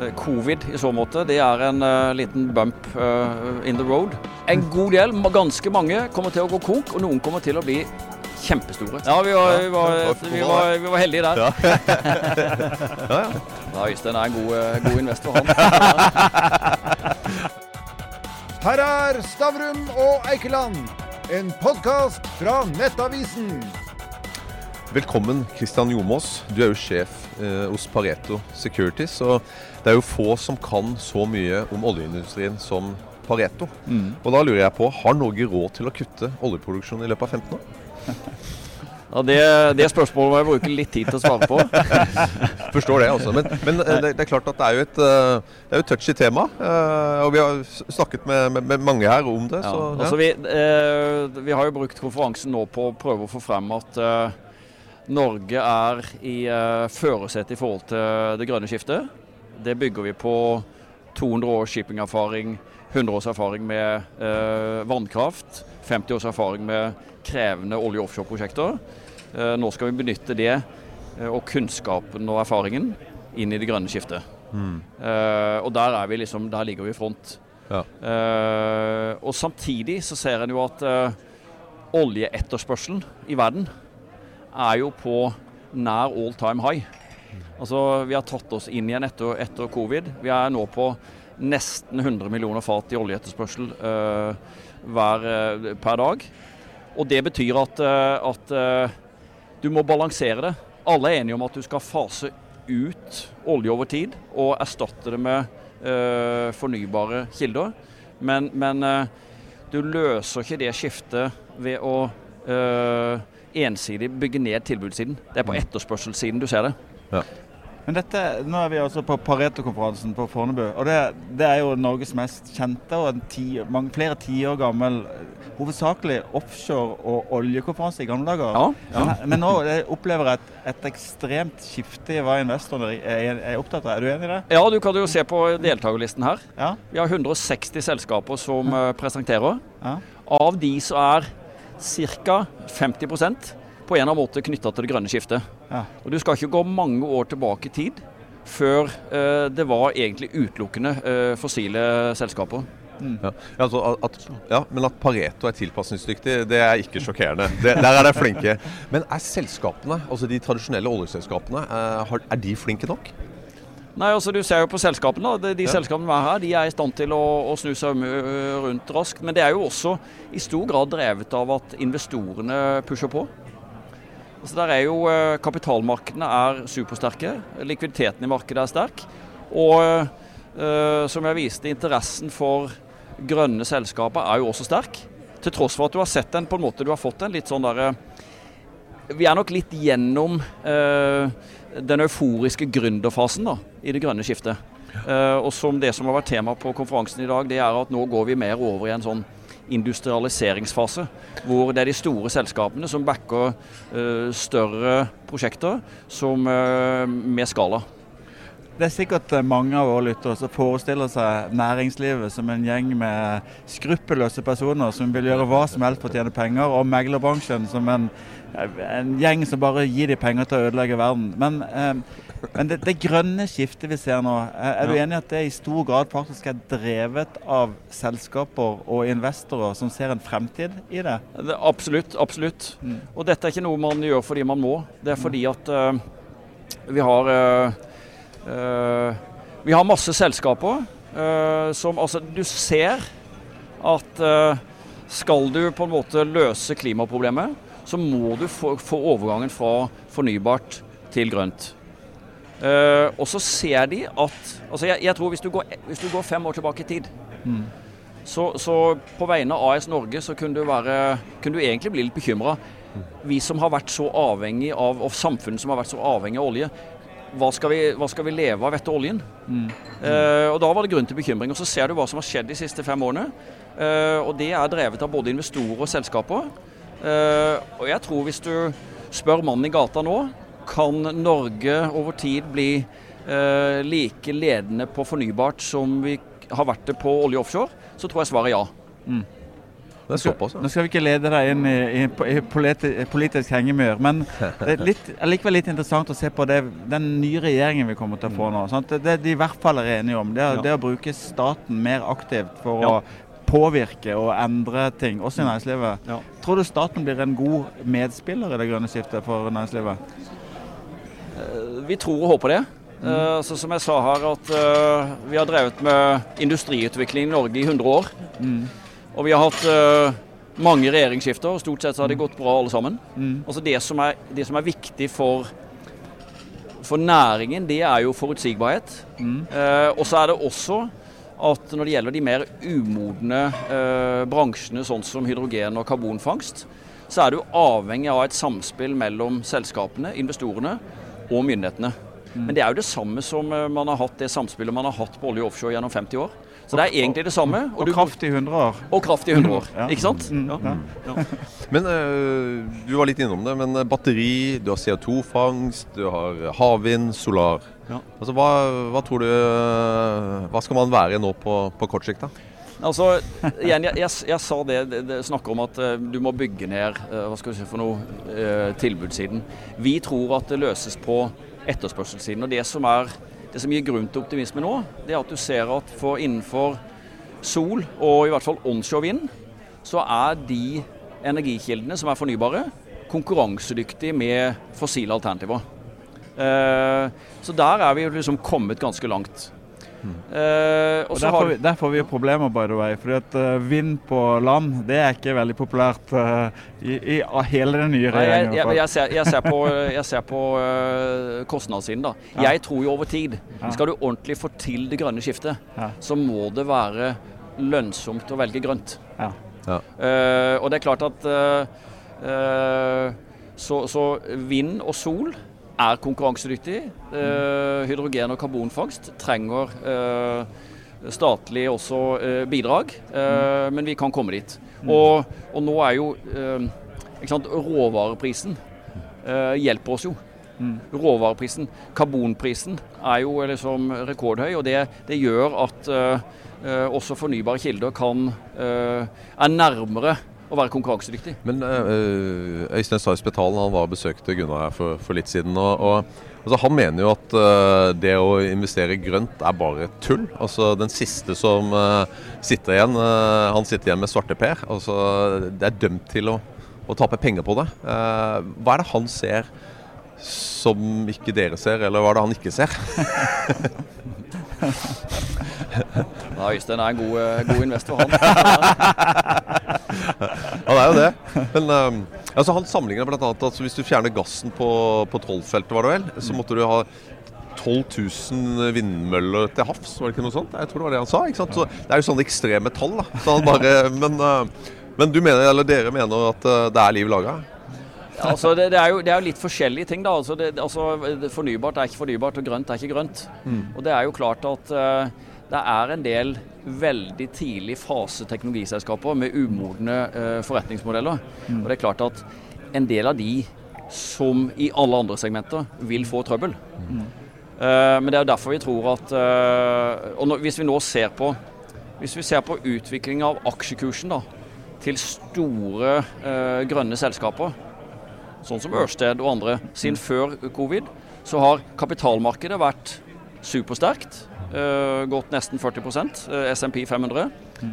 Eh, Covid i så måte, det er en uh, liten bump uh, in the road. En god del, ganske mange, kommer til å gå konk, og noen kommer til å bli kjempestore. Ja, vi var, vi var, vi var, vi var heldige der. Ja. ja, ja. Øystein er en god, god investor, han. Her er Stavrum og Eikeland, en podkast fra Nettavisen. Velkommen, Kristian Jomås. Du er jo sjef eh, hos Pareto Securities. og Det er jo få som kan så mye om oljeindustrien som Pareto. Mm. Og da lurer jeg på, Har Norge råd til å kutte oljeproduksjonen i løpet av 15 år? Ja, det, det, spørsmålet må jeg bruke litt tid til å svare på. Forstår det, altså. Men, men eh, det, det, er klart at det er jo et, eh, det er jo touchy tema. Eh, og vi har snakket med, med, med mange her om det. Ja, så, ja. altså vi, eh, vi, har jo brukt konferansen nå på å prøve å få frem at eh, Norge er i uh, førersetet i forhold til det grønne skiftet. Det bygger vi på 200 års shippingerfaring, 100 års erfaring med uh, vannkraft, 50 års erfaring med krevende olje- og offshoreprosjekter. Uh, nå skal vi benytte det uh, og kunnskapen og erfaringen inn i det grønne skiftet. Mm. og der, vi liksom, der, ligger vi i front. Ja. og samtidig så ser en jo at oljeetterspørselen i verden er jo på nær all time high. Altså, Vi har tatt oss inn igjen etter, etter covid. Vi er nå på nesten 100 millioner fat i oljeetterspørsel uh, hver, uh, per dag. Og Det betyr at, uh, at du må balansere det. Alle er enige om at du skal fase ut olje over tid og erstatte det med fornybare kilder. Men, men du løser ikke det skiftet ved å ensidig bygge ned tilbudssiden. Det er på mm. etterspørselssiden du ser det. Ja. Men dette, Nå er vi altså på Pareto-konferansen på Fornebu. og det, det, er jo Norges mest kjente og en ti, mange, flere tiår gammel hovedsakelig offshore- og oljekonferanse i gamle dager. Ja, ja. Men, men, nå opplever jeg et, et, ekstremt skifte i hva investorene er, er, opptatt av. Er du enig i det? Ja, du kan jo se på deltakerlisten her. Ja. Vi har 160 selskaper som uh, presenterer. Av de så er ca. 50% på en eller annen måte knytta til det grønne skiftet. Ja. Og Du skal ikke gå mange år tilbake i tid før eh, det var egentlig utelukkende eh, fossile selskaper. Mm. Ja. Altså at, ja, men at Pareto er tilpasningsdyktig, det er ikke sjokkerende. Det, der er de flinke. Men er selskapene, altså de tradisjonelle oljeselskapene, eh, er de flinke nok? Nei, altså Du ser jo på selskapene. De, de ja. selskapene vi her, de er i stand til å, å snu seg rundt raskt. Men det er jo også i stor grad drevet av at investorene pusher på. Altså der er jo Kapitalmarkedene er supersterke. Likviditeten i markedet er sterk. Og uh, som jeg viste, interessen for grønne selskaper er jo også sterk. Til tross for at du har sett den på en måte, du har fått en litt sånn derre Vi er nok litt gjennom uh, den euforiske gründerfasen da, i det grønne skiftet. Uh, og som Det som har vært tema på konferansen i dag, det er at nå går vi mer over i en sånn industrialiseringsfase. Hvor det er de store selskapene som backer uh, større prosjekter som, uh, med skala. Det er sikkert mange av våre lyttere som forestiller seg næringslivet som en gjeng med skruppelløse personer som vil gjøre hva som helst for å tjene penger, og meglerbransjen som en en gjeng som bare gir de penger til å ødelegge verden. Men, eh, men det, det, grønne skiftet vi ser nå, er, er du enig i at det i stor grad faktisk er drevet av selskaper og investorer som ser en fremtid i det? det absolutt. Absolutt. Mm. Og dette er ikke noe man gjør fordi man må. Det er fordi at uh, vi har uh, uh, Vi har masse selskaper som Altså, du ser at skal du på en måte løse klimaproblemet, så må du få, få overgangen fra fornybart til grønt. Uh, og så ser de at altså jeg, jeg tror hvis du, går, hvis du, går, fem år tilbake i tid, mm. så, så, på vegne av AS Norge så kunne du, være, kunne du egentlig bli litt bekymra. Vi som har vært så avhengig av, og samfunnet som har vært så avhengig av olje, hva skal vi, hva skal vi leve av etter oljen? Mm. Uh, og Da var det grunn til bekymring. Og Så ser du hva som har skjedd de siste fem årene. Uh, og Det er drevet av både investorer og selskaper. Uh, og jeg tror hvis du spør mannen i gata nå, kan Norge over tid bli uh, like ledende på fornybart som vi har vært det på olje offshore, så tror jeg svaret er ja. Mm. Det er såpass, ja. Nå skal vi ikke lede deg inn i, i, i politisk hengemyr, men det er litt, likevel litt interessant å se på det, den nye regjeringen vi kommer til å få nå. Sant? Det, det de i hvert fall er enige om, det er, Ja. det er å bruke staten mer aktivt for Ja. å påvirke og endre ting, også i næringslivet. Ja. Tror du staten blir en god medspiller i det grønne skiftet for næringslivet? Vi tror og håper det. Mm. så som jeg sa her, at eh, vi har drevet med industriutvikling i Norge i 100 år. Og vi har hatt eh, mange regjeringsskifter, og stort sett så har det gått bra alle sammen. Altså det som er, det som er viktig for, for næringen, det er jo forutsigbarhet. Eh, og så er det også at når det gjelder de mer umodne eh, bransjene, sånn som hydrogen og karbonfangst, så er du avhengig av et samspill mellom selskapene, investorene og myndighetene. Men det er jo det samme som eh, man har hatt det samspillet man har hatt på olje og offshore gjennom 50 år. Så det er egentlig det samme. Og, og kraft i 100 år. og kraft i 100 år, Ja. ikke sant? Mm, Ja. ja. Men eh, du var litt innom det, men eh, batteri, du har CO2-fangst, du har havvind, solar. Ja. Altså, hva, hva tror du eh, Hva skal man være nå på, på kort sikt, da? Altså, igjen, jeg, jeg, jeg sa det, det, det snakker om at uh, du må bygge ned uh, hva skal du si for noe, uh, tilbudssiden. Vi tror at det løses på etterspørselssiden. og Det som, er, det som gir grunn til optimisme nå, det er at du ser at for innenfor sol, og i hvert fall onshore vind, så er de energikildene som er fornybare, konkurransedyktige med fossile alternativer. Eh, så der er vi liksom kommet ganske langt. Eh, og Og der har får, vi, der får vi jo problemer, by the way. fordi at uh, vind på land det er ikke veldig populært uh, i, i hele den nye Nei, jeg, regjeringen. jeg, jeg, ser, jeg ser på, jeg ser på kostnadssiden. da. Ja. Jeg tror jo over tid, Ja. skal du ordentlig få til det grønne skiftet, Ja. så må det være lønnsomt å velge grønt. Ja. Ja. Eh, og det er klart at så, så vind og sol er konkurransedyktig. Eh, hydrogen og karbonfangst trenger øh, statlig også øh, bidrag, eh, men vi kan komme dit. Og, og nå er jo sant, råvareprisen eh, hjelper oss jo. Råvareprisen, karbonprisen, er jo liksom rekordhøy, og det, det gjør at eh, eh, også fornybare kilder kan, eh, er nærmere å være konkurransedyktig. Men øh, Øystein Sarpsbetalen han var og besøkte Gunnar her for, for litt siden. og, og altså, Han mener jo at øh, det å investere grønt er bare tull. Altså Den siste som øh, sitter igjen, han sitter igjen med svarteper. Altså, det er dømt til å, å tape penger på det. Uh, hva er det han ser som ikke dere ser, eller hva er det han ikke ser? Ja, Øystein er en god, god investor, han. Ja, det er jo det. Men um, altså, han sammenligner bl.a. at altså, hvis du fjerner gassen på, på Trollfeltet, var det vel, så måtte du ha 12 000 vindmøller til havs, var det ikke noe sånt? Jeg tror det var det han sa. ikke sant? Så Det er jo sånne ekstreme tall. da. Så han bare, men, uh, men du mener, eller dere mener at uh, det er liv laga? Ja, altså det, det, er jo, det er jo litt forskjellige ting. da. Altså det, altså Fornybart er ikke fornybart, og grønt er ikke grønt. Og Det er jo klart at eh, det er en del veldig tidlig fase teknologiselskaper med umodne eh, forretningsmodeller. Og det er klart at en del av de, som i alle andre segmenter, vil få trøbbel. Eh, men det er derfor vi tror at eh, og når, Hvis vi nå ser på hvis vi ser på utviklinga av aksjekursen da, til store eh, grønne selskaper, sånn som Ørsted og andre, siden før covid, så har kapitalmarkedet vært supersterkt. Eh, gått nesten 40 uh, SMP 500.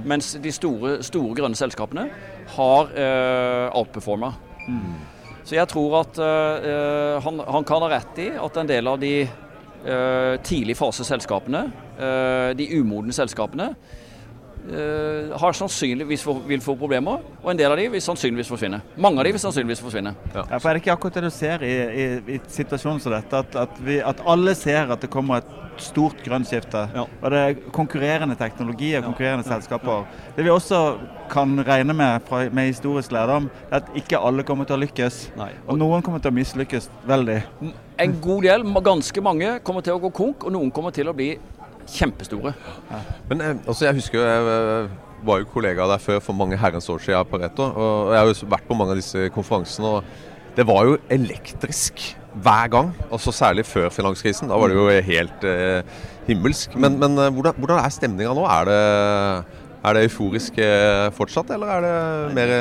Mens de store, store grønne selskapene har uh, outperforma. Så jeg tror at eh, eh, han, han kan ha rett i at en del av de uh, tidlig fase selskapene, uh, de umodne selskapene, eh, har sannsynligvis få, vil få problemer, og en del av de vil sannsynligvis forsvinne. Mange av de vil sannsynligvis forsvinne. Ja, for Er det ikke akkurat det du ser i, i, i situasjonen som dette, at, at, vi, at alle ser at det kommer et stort grønt skifte? Ja. Og det er konkurrerende teknologier, konkurrerende selskaper. Det vi også kan regne med fra, med historisk lærdom, er at ikke alle kommer til å lykkes. Nei. Og noen kommer til å mislykkes veldig. En god del, ganske mange, kommer til å gå konk, og noen kommer til å bli kjempestore. Men eh, altså, jeg husker jo, jeg eh, var jo kollega der før for mange herrens år siden på Reto. Og jeg har jo vært på mange av disse konferansene. og Det var jo elektrisk hver gang. altså Særlig før finanskrisen. Da var det jo helt eh, himmelsk. Men, men eh, hvordan, hvordan er stemninga nå? Er det, Er det euforisk fortsatt, eller er det mer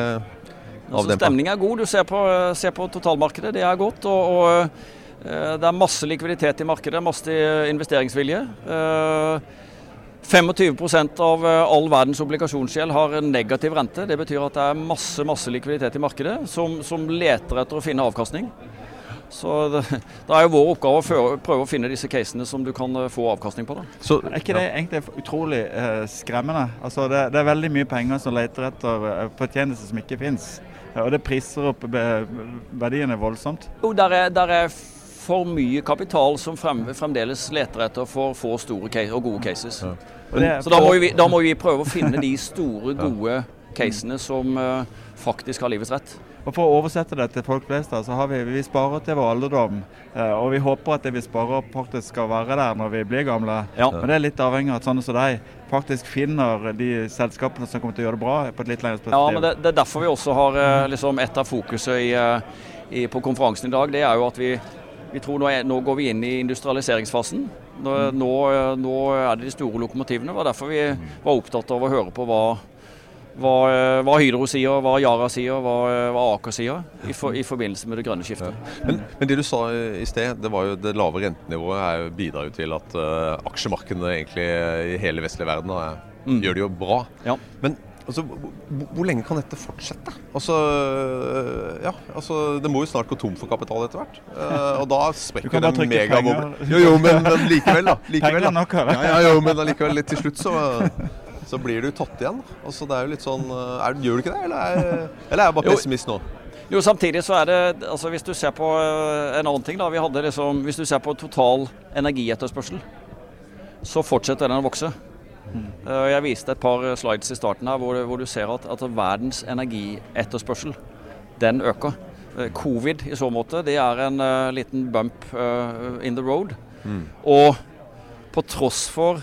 Altså, avdempa? Stemningen er god. Du ser på, ser på totalmarkedet, det er godt. Og, og det er masse likviditet i markedet, masse investeringsvilje. Eh, 25 av eh, all verdens obligasjonsgjeld har en negativ rente. Det betyr at det er masse masse likviditet i markedet som, som leter etter å finne avkastning. Så det, det er jo vår oppgave å føre- prøve å finne disse casene som du kan eh, få avkastning på. Da. Så, Er ikke det egentlig utrolig eh, skremmende? Altså det, det er veldig mye penger som leter etter fortjenester fortjeneste som ikke fins. Og det priser opp verdiene voldsomt. Jo, der er, der er for mye kapital som frem, fremdeles leter etter for få store case, og gode cases. Ja. Så da må, vi, da må vi prøve å finne de store, gode casene som uh, faktisk har livets rett. Og For å oversette det til folk flest, da, så har vi, vi sparer til vår alderdom. eh, Og vi håper at det vi sparer faktisk skal være der når vi blir gamle. Ja. Men det er litt avhengig av at sånne som deg faktisk finner de selskapene som kommer til å gjøre det bra på et litt lengre perspektiv. Ja, men det, det er derfor vi også har eh, liksom et av fokuset i, i, på konferansen i dag. Det er jo at vi, vi tror nå, er, nå går vi inn i industrialiseringsfasen. Nå, nå, nå er det de store lokomotivene. Det var derfor vi var opptatt av å høre på hva, hva, hva Hydro sier, hva Yara sier, hva, hva Aker sier i, for, i forbindelse med det grønne skiftet. men, men det du sa i sted, det var jo det lave rentenivået er bidrar jo til at uh, aksjemarkedene egentlig i hele vestlige verden uh, Mm. gjør det jo bra. Ja. Men altså, hvor, lenge kan dette fortsette? Altså, ja, altså, Det må jo snart gå tom for kapital etter hvert. Uh, og da sprekker den trykke Jo, jo, men, men likevel, da. Likevel, da. nok. Ja, ja, jo, men allikevel, litt til slutt så, så blir du tatt igjen. Altså, det er jo litt sånn eh, er, Gjør du ikke det, eller er, eller er jeg bare pessimist nå? Jo, samtidig så er det altså Hvis du ser på eh, en annen ting, da. Vi hadde liksom, hvis du ser på total energietterspørsel, så fortsetter den å vokse. Eh, Jeg viste et par slides i starten her hvor, hvor du ser at, at verdens energietterspørsel den øker. Eh, Covid i så måte, det er en uh, liten bump uh, in the road. Og på tross for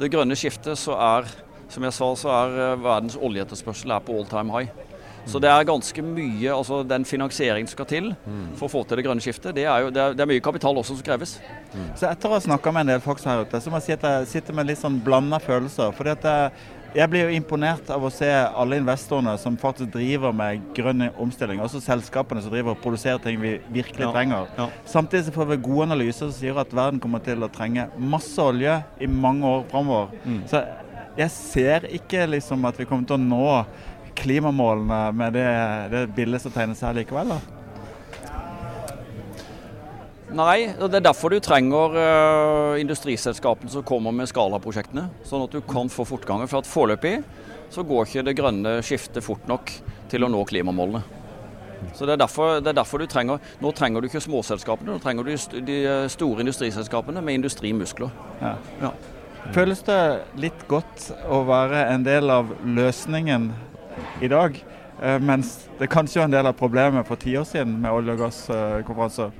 det grønne skiftet, så er som jeg sa, så er verdens oljeetterspørsel er på all time high. Så det er ganske mye, altså den finansieringen som skal til for å få til det grønne skiftet, det er jo det er, det er mye kapital også som kreves. Så etter å ha snakka med en del folk her ute, så må jeg si at jeg sitter med litt sånn blanda følelser. Fordi at jeg, jeg blir jo imponert av å se alle investorene som faktisk driver med grønn omstilling. Også selskapene som driver og produserer ting vi virkelig Ja, trenger. ja. Samtidig så får vi gode analyser som sier at verden kommer til å trenge masse olje i mange år framover. Mm. Så jeg ser ikke liksom at vi kommer til å nå klimamålene med det, det bildet som tegnes her likevel. da. Nei, og det er derfor du trenger uh, industriselskapene som kommer med skalaprosjektene, sånn at du kan få fortgang. For at foreløpig så går ikke det grønne skiftet fort nok til å nå klimamålene. Så det er, derfor, det er derfor du trenger Nå trenger du ikke småselskapene, nå trenger du de eh, store industriselskapene med industrimuskler. Ja. Ja. Føles det litt godt å være en del av løsningen i dag, eh, mens det kanskje var en del av problemet for ti år siden med olje- og gasskonferanser?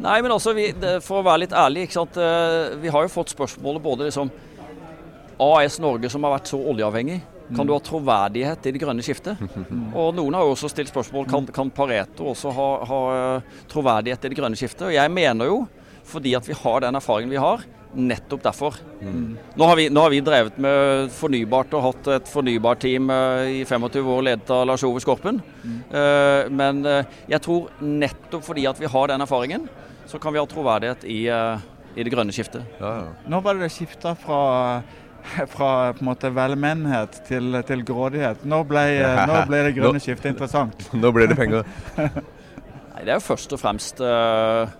Nei, men altså, vi, for å være litt ærlig, eh, vi har jo fått spørsmålet både liksom AS Norge som har vært så oljeavhengig, kan du ha troverdighet i det grønne skiftet? Og noen har jo også stilt spørsmål kan, kan Pareto også ha, ha eh, troverdighet i det grønne skiftet. Og jeg mener jo, fordi at vi har den erfaringen vi har, nettopp derfor. Nå, har vi, nå har vi drevet med fornybart og hatt et fornybarteam eh, i 25 år ledet av Lars Ove Skorpen. Eh, men eh, jeg tror nettopp fordi at vi har den erfaringen, så kan vi ha troverdighet i, uh, i det grønne skiftet. Ja, ja. Nå var det det skifta fra, fra på en måte velmenighet til, til grådighet. Når ble, nå ble det grønne skiftet interessant? Nå ble det penger. Nei, det er jo først og fremst eh,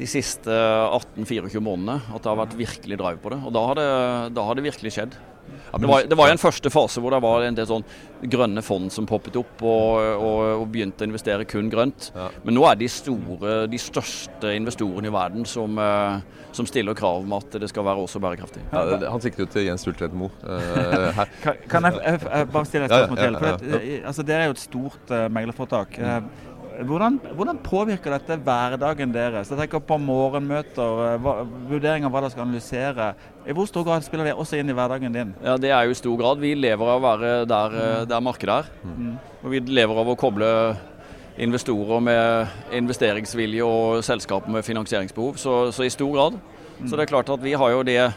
de siste 18-24 månedene at det har vært virkelig drive på det. Og da har det, da har det virkelig skjedd. Det var, det var en første fase hvor det var en del sånn grønne fond som poppet opp og, og, og begynte å investere kun grønt. Ja. Men nå er de store, de største investorene i verden som, eh, som stiller krav om at det skal være også bærekraftig. Ja, det- han sikter jo til Jens Ultvedt Moe uh, her. Kan, kan jeg, jeg, jeg bare stille et spørsmål til? ja, eh, altså, det er jo et stort uh, meglerforetak. Eh, hvordan, hvordan påvirker dette hverdagen deres? Jeg tenker på morgenmøter, eh, vurdering av hva dere skal analysere. I hvor stor grad spiller det også inn i hverdagen din? Ja, Det er jo i stor grad. Vi lever av å være der, eh, der markedet er. Og vi lever av å koble investorer med investeringsvilje og selskaper med finansieringsbehov. Så, så i stor grad. Så det er klart at vi har jo det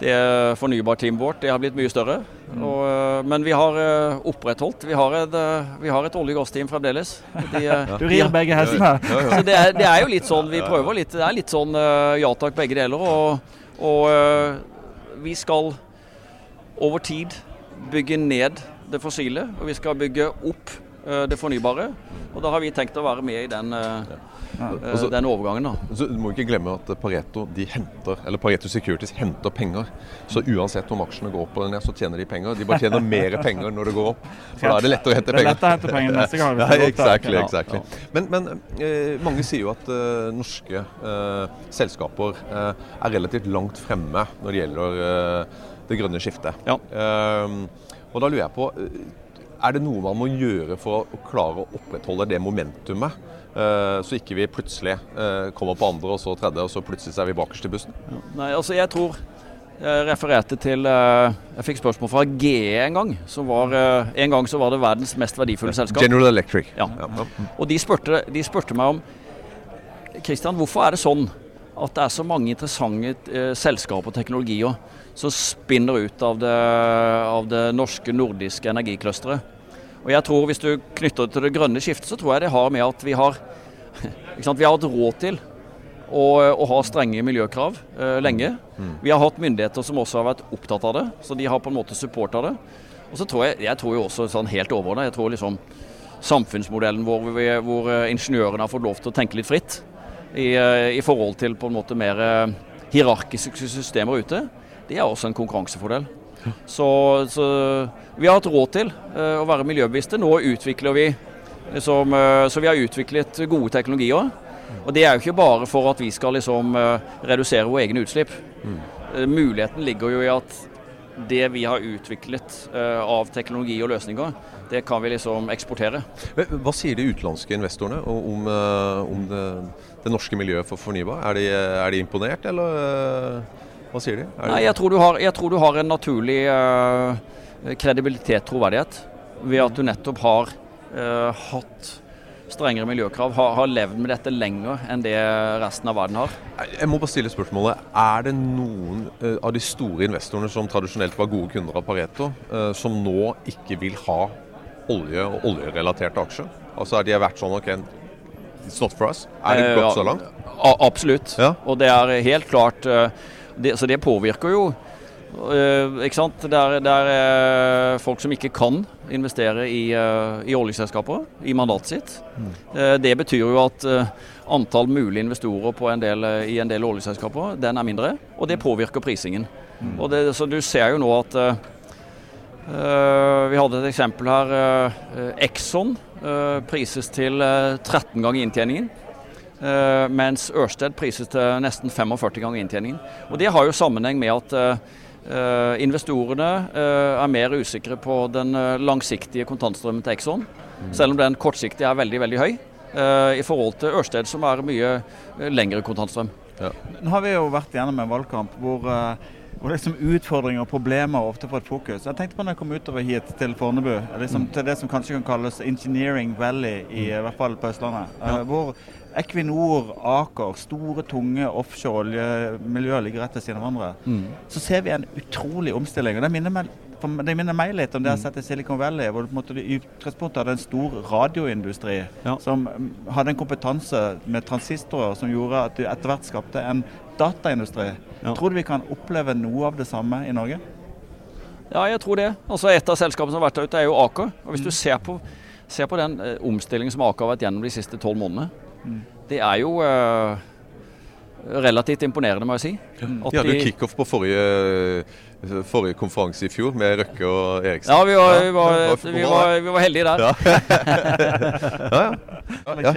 det fornybarteamet vårt det har blitt mye større. Mm. Og, eh, men vi har eh, opprettholdt. Vi har et, eh, vi har et olje- og gassteam fremdeles. De, Du de- rir begge hestene. Så det er, det er jo litt sånn, vi prøver litt, det er litt sånn ja takk, begge deler. Og, og vi skal over tid bygge ned det fossile, og vi skal bygge opp det fornybare. Og da har vi tenkt å være med i den, eh, Altså- den overgangen. da. Så Du må ikke glemme at Pareto de henter, eller Pareto Securities henter penger. Så uansett om aksjene går opp eller ned, så tjener de penger. De bare tjener mer penger når det går opp. For da er det lettere å hente penger. Det er lett å hente penger neste gang. hvis Ja, det går opp, da. exactly, Ja. exactly. Men, men eh, mange sier jo at eh, norske eh, selskaper eh, er relativt langt fremme når det gjelder eh, det grønne skiftet. Ja. Eh, og da lurer jeg på, er det noe man må gjøre for å klare å opprettholde det momentumet? eh, så ikke vi plutselig eh, kommer på andre og så tredje, og så plutselig er vi bakerst i bussen? Nei, altså jeg tror jeg refererte til eh, Jeg fikk spørsmål fra GE en gang. Som var, en gang så var det verdens mest verdifulle selskap. General Electric. Ja. Og de spurte, de spurte meg om Kristian, hvorfor er det sånn at det er så mange interessante eh, selskaper og teknologier som spinner ut av det, av det norske nordiske energiclusteret? Og jeg tror Hvis du knytter det til det grønne skiftet, så tror jeg det har med at vi har, sant, vi har hatt råd til å, å ha strenge miljøkrav eh, lenge. Vi har hatt myndigheter som også har vært opptatt av det, så de har på en måte supporta det. Og så tror jeg, jeg tror jo også sånn helt jeg tror liksom samfunnsmodellen hvor, vi, hvor eh, ingeniørene har fått lov til å tenke litt fritt i, eh, i forhold til på en måte mer eh, hierarkiske systemer ute, det er også en konkurransefordel. Så, så vi har hatt råd til eh, å være miljøbevisste. Nå utvikler vi liksom, Så vi har utviklet gode teknologier. Og det er jo ikke bare for at vi skal liksom redusere våre egne utslipp. Eh, Muligheten ligger jo i at det vi har utviklet eh, av teknologi og løsninger, det kan vi liksom eksportere. Hva sier de utenlandske investorene om, eh, om det, det norske miljøet for fornybar? Er de, er de imponert, eller eh, hva sier de? De Nei, jeg tror du har, jeg tror du har en naturlig kredibilitet, troverdighet, ved at du nettopp har hatt strengere miljøkrav, har, har levd med dette lenger enn det resten av verden har. Jeg må bare stille spørsmålet. Er det noen eh, av de store investorene som tradisjonelt var gode kunder av Pareto, eh, som nå ikke vil ha olje og oljerelaterte aksjer? Altså er de vært sånn OK, it's not for us? Er det Eh, gått så langt? Absolutt. Ja. Og det er helt klart eh, det, Så det påvirker jo eh, ikke sant? Det er, er eh, folk som ikke kan investere i, uh, i oljeselskaper i mandatet sitt. Eh, det betyr jo at antall mulige investorer en del, i en del oljeselskaper den er mindre, og det påvirker prisingen. Og det, så du ser jo nå at Vi hadde et eksempel her. Exxon prises til eh, 13 ganger inntjeningen. Mens Ørsted prises til nesten 45 ganger inntjeningen. Og Det har jo sammenheng med at investorene eh, er mer usikre på den eh, langsiktige kontantstrømmen til Exxon, selv om den kortsiktige er veldig veldig høy eh, i forhold til Ørsted, som er mye eh, lengre kontantstrøm. Nå har vi jo vært gjennom en valgkamp hvor, eh, hvor liksom utfordringer og problemer ofte får et fokus. Jeg tenkte på når jeg kom utover hit til Fornebu, liksom til det som kanskje kan kalles Engineering Valley, i, i hvert fall på Østlandet. Ja. hvor Equinor, Aker, store, tunge offshore oljemiljøer ligger rett ved siden av hverandre. Så ser vi en utrolig omstilling. og det minner meg det minner meg litt om det jeg har sett i Silicon Valley, hvor du på en måte i utgangspunktet hadde en stor radioindustri Ja. som mm, hadde en kompetanse med transistorer som gjorde at du etter hvert skapte en dataindustri. Ja. Tror du vi kan oppleve noe av det samme i Norge? Ja, jeg tror det. Altså Et av selskapene som har vært der ute, er jo Aker. Og Hvis du ser på, ser på den eh, omstillingen som Aker har vært gjennom de siste tolv månedene, det er jo eh, relativt imponerende, må jeg si. At De hadde jo kickoff på forrige, forrige konferanse i fjor med Røkke og Eriksen. Ja, vi var, vi var, vi var, vi var heldige der. Ja.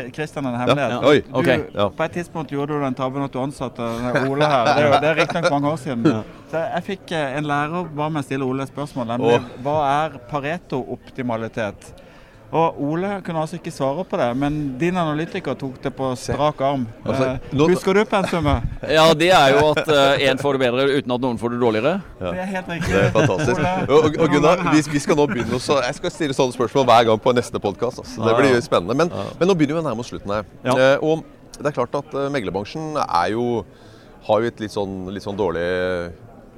Kristian, en hemmelighet. Ja. Du, På et tidspunkt gjorde du den tabben at du ansatte Ole her. Det er, det er riktignok mange år siden. Så jeg fikk eh, en lærer bare med å stille Ole et spørsmål, nemlig hva er Pareto-optimalitet? Og Ole kunne altså ikke svare på det, men din analytiker tok det på strak arm. Altså, Eh, nå- Husker du pensumet? Ja, det er jo at én får det bedre uten at noen får det dårligere. Det er helt riktig. Det er fantastisk. Og, og, Gunnar, vi, vi skal nå begynne også, Jeg skal stille sånne spørsmål hver gang på neste podkast. Altså. Det blir spennende. Men, men nå begynner vi å nærme oss slutten her. Ja. Eh, og det er klart at eh, meglerbransjen er jo, har jo et litt sånn, litt sånn dårlig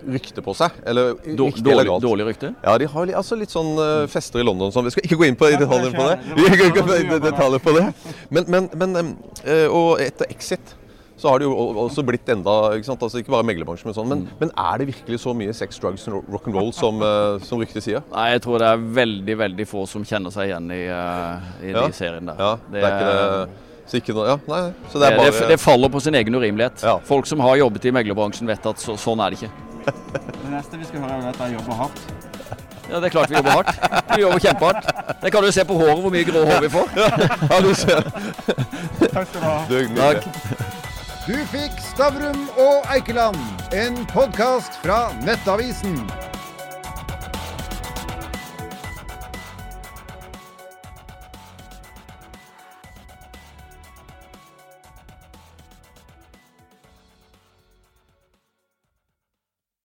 rykte på seg. Eller riktig Dårlig, elegant. dårlig rykte? Ja, de har altså litt sånn uh, fester i London sånn. Vi skal ikke gå inn på detaljer på det. Vi skal ikke gå inn på detaljer på det. Men, men, men eh, Og etter Exit så har det jo også blitt enda ikke sant? Altså Ikke bare meglerbransjen, men sånn. Men, men er det virkelig så mye sex, drugs og rock'n'roll som, uh, som ryktet sier? Nei, jeg tror det er veldig, veldig få som kjenner seg igjen i, uh, i Ja. de seriene der. Ja, det er ikke det så ikke ja, nei, så det bare det, det faller på sin egen urimelighet. Ja. Folk som har jobbet i meglerbransjen vet at så, sånn er det ikke. Det neste vi skal høre, er at jeg jobber hardt. Ja, Det er klart vi jobber hardt. Vi jobber kjempehardt. Det kan du se på håret, hvor mye grå hår vi får. Ja, du ser. Takk skal du ha. Takk. Du fikk Stavrum og Eikeland, en podkast fra Nettavisen.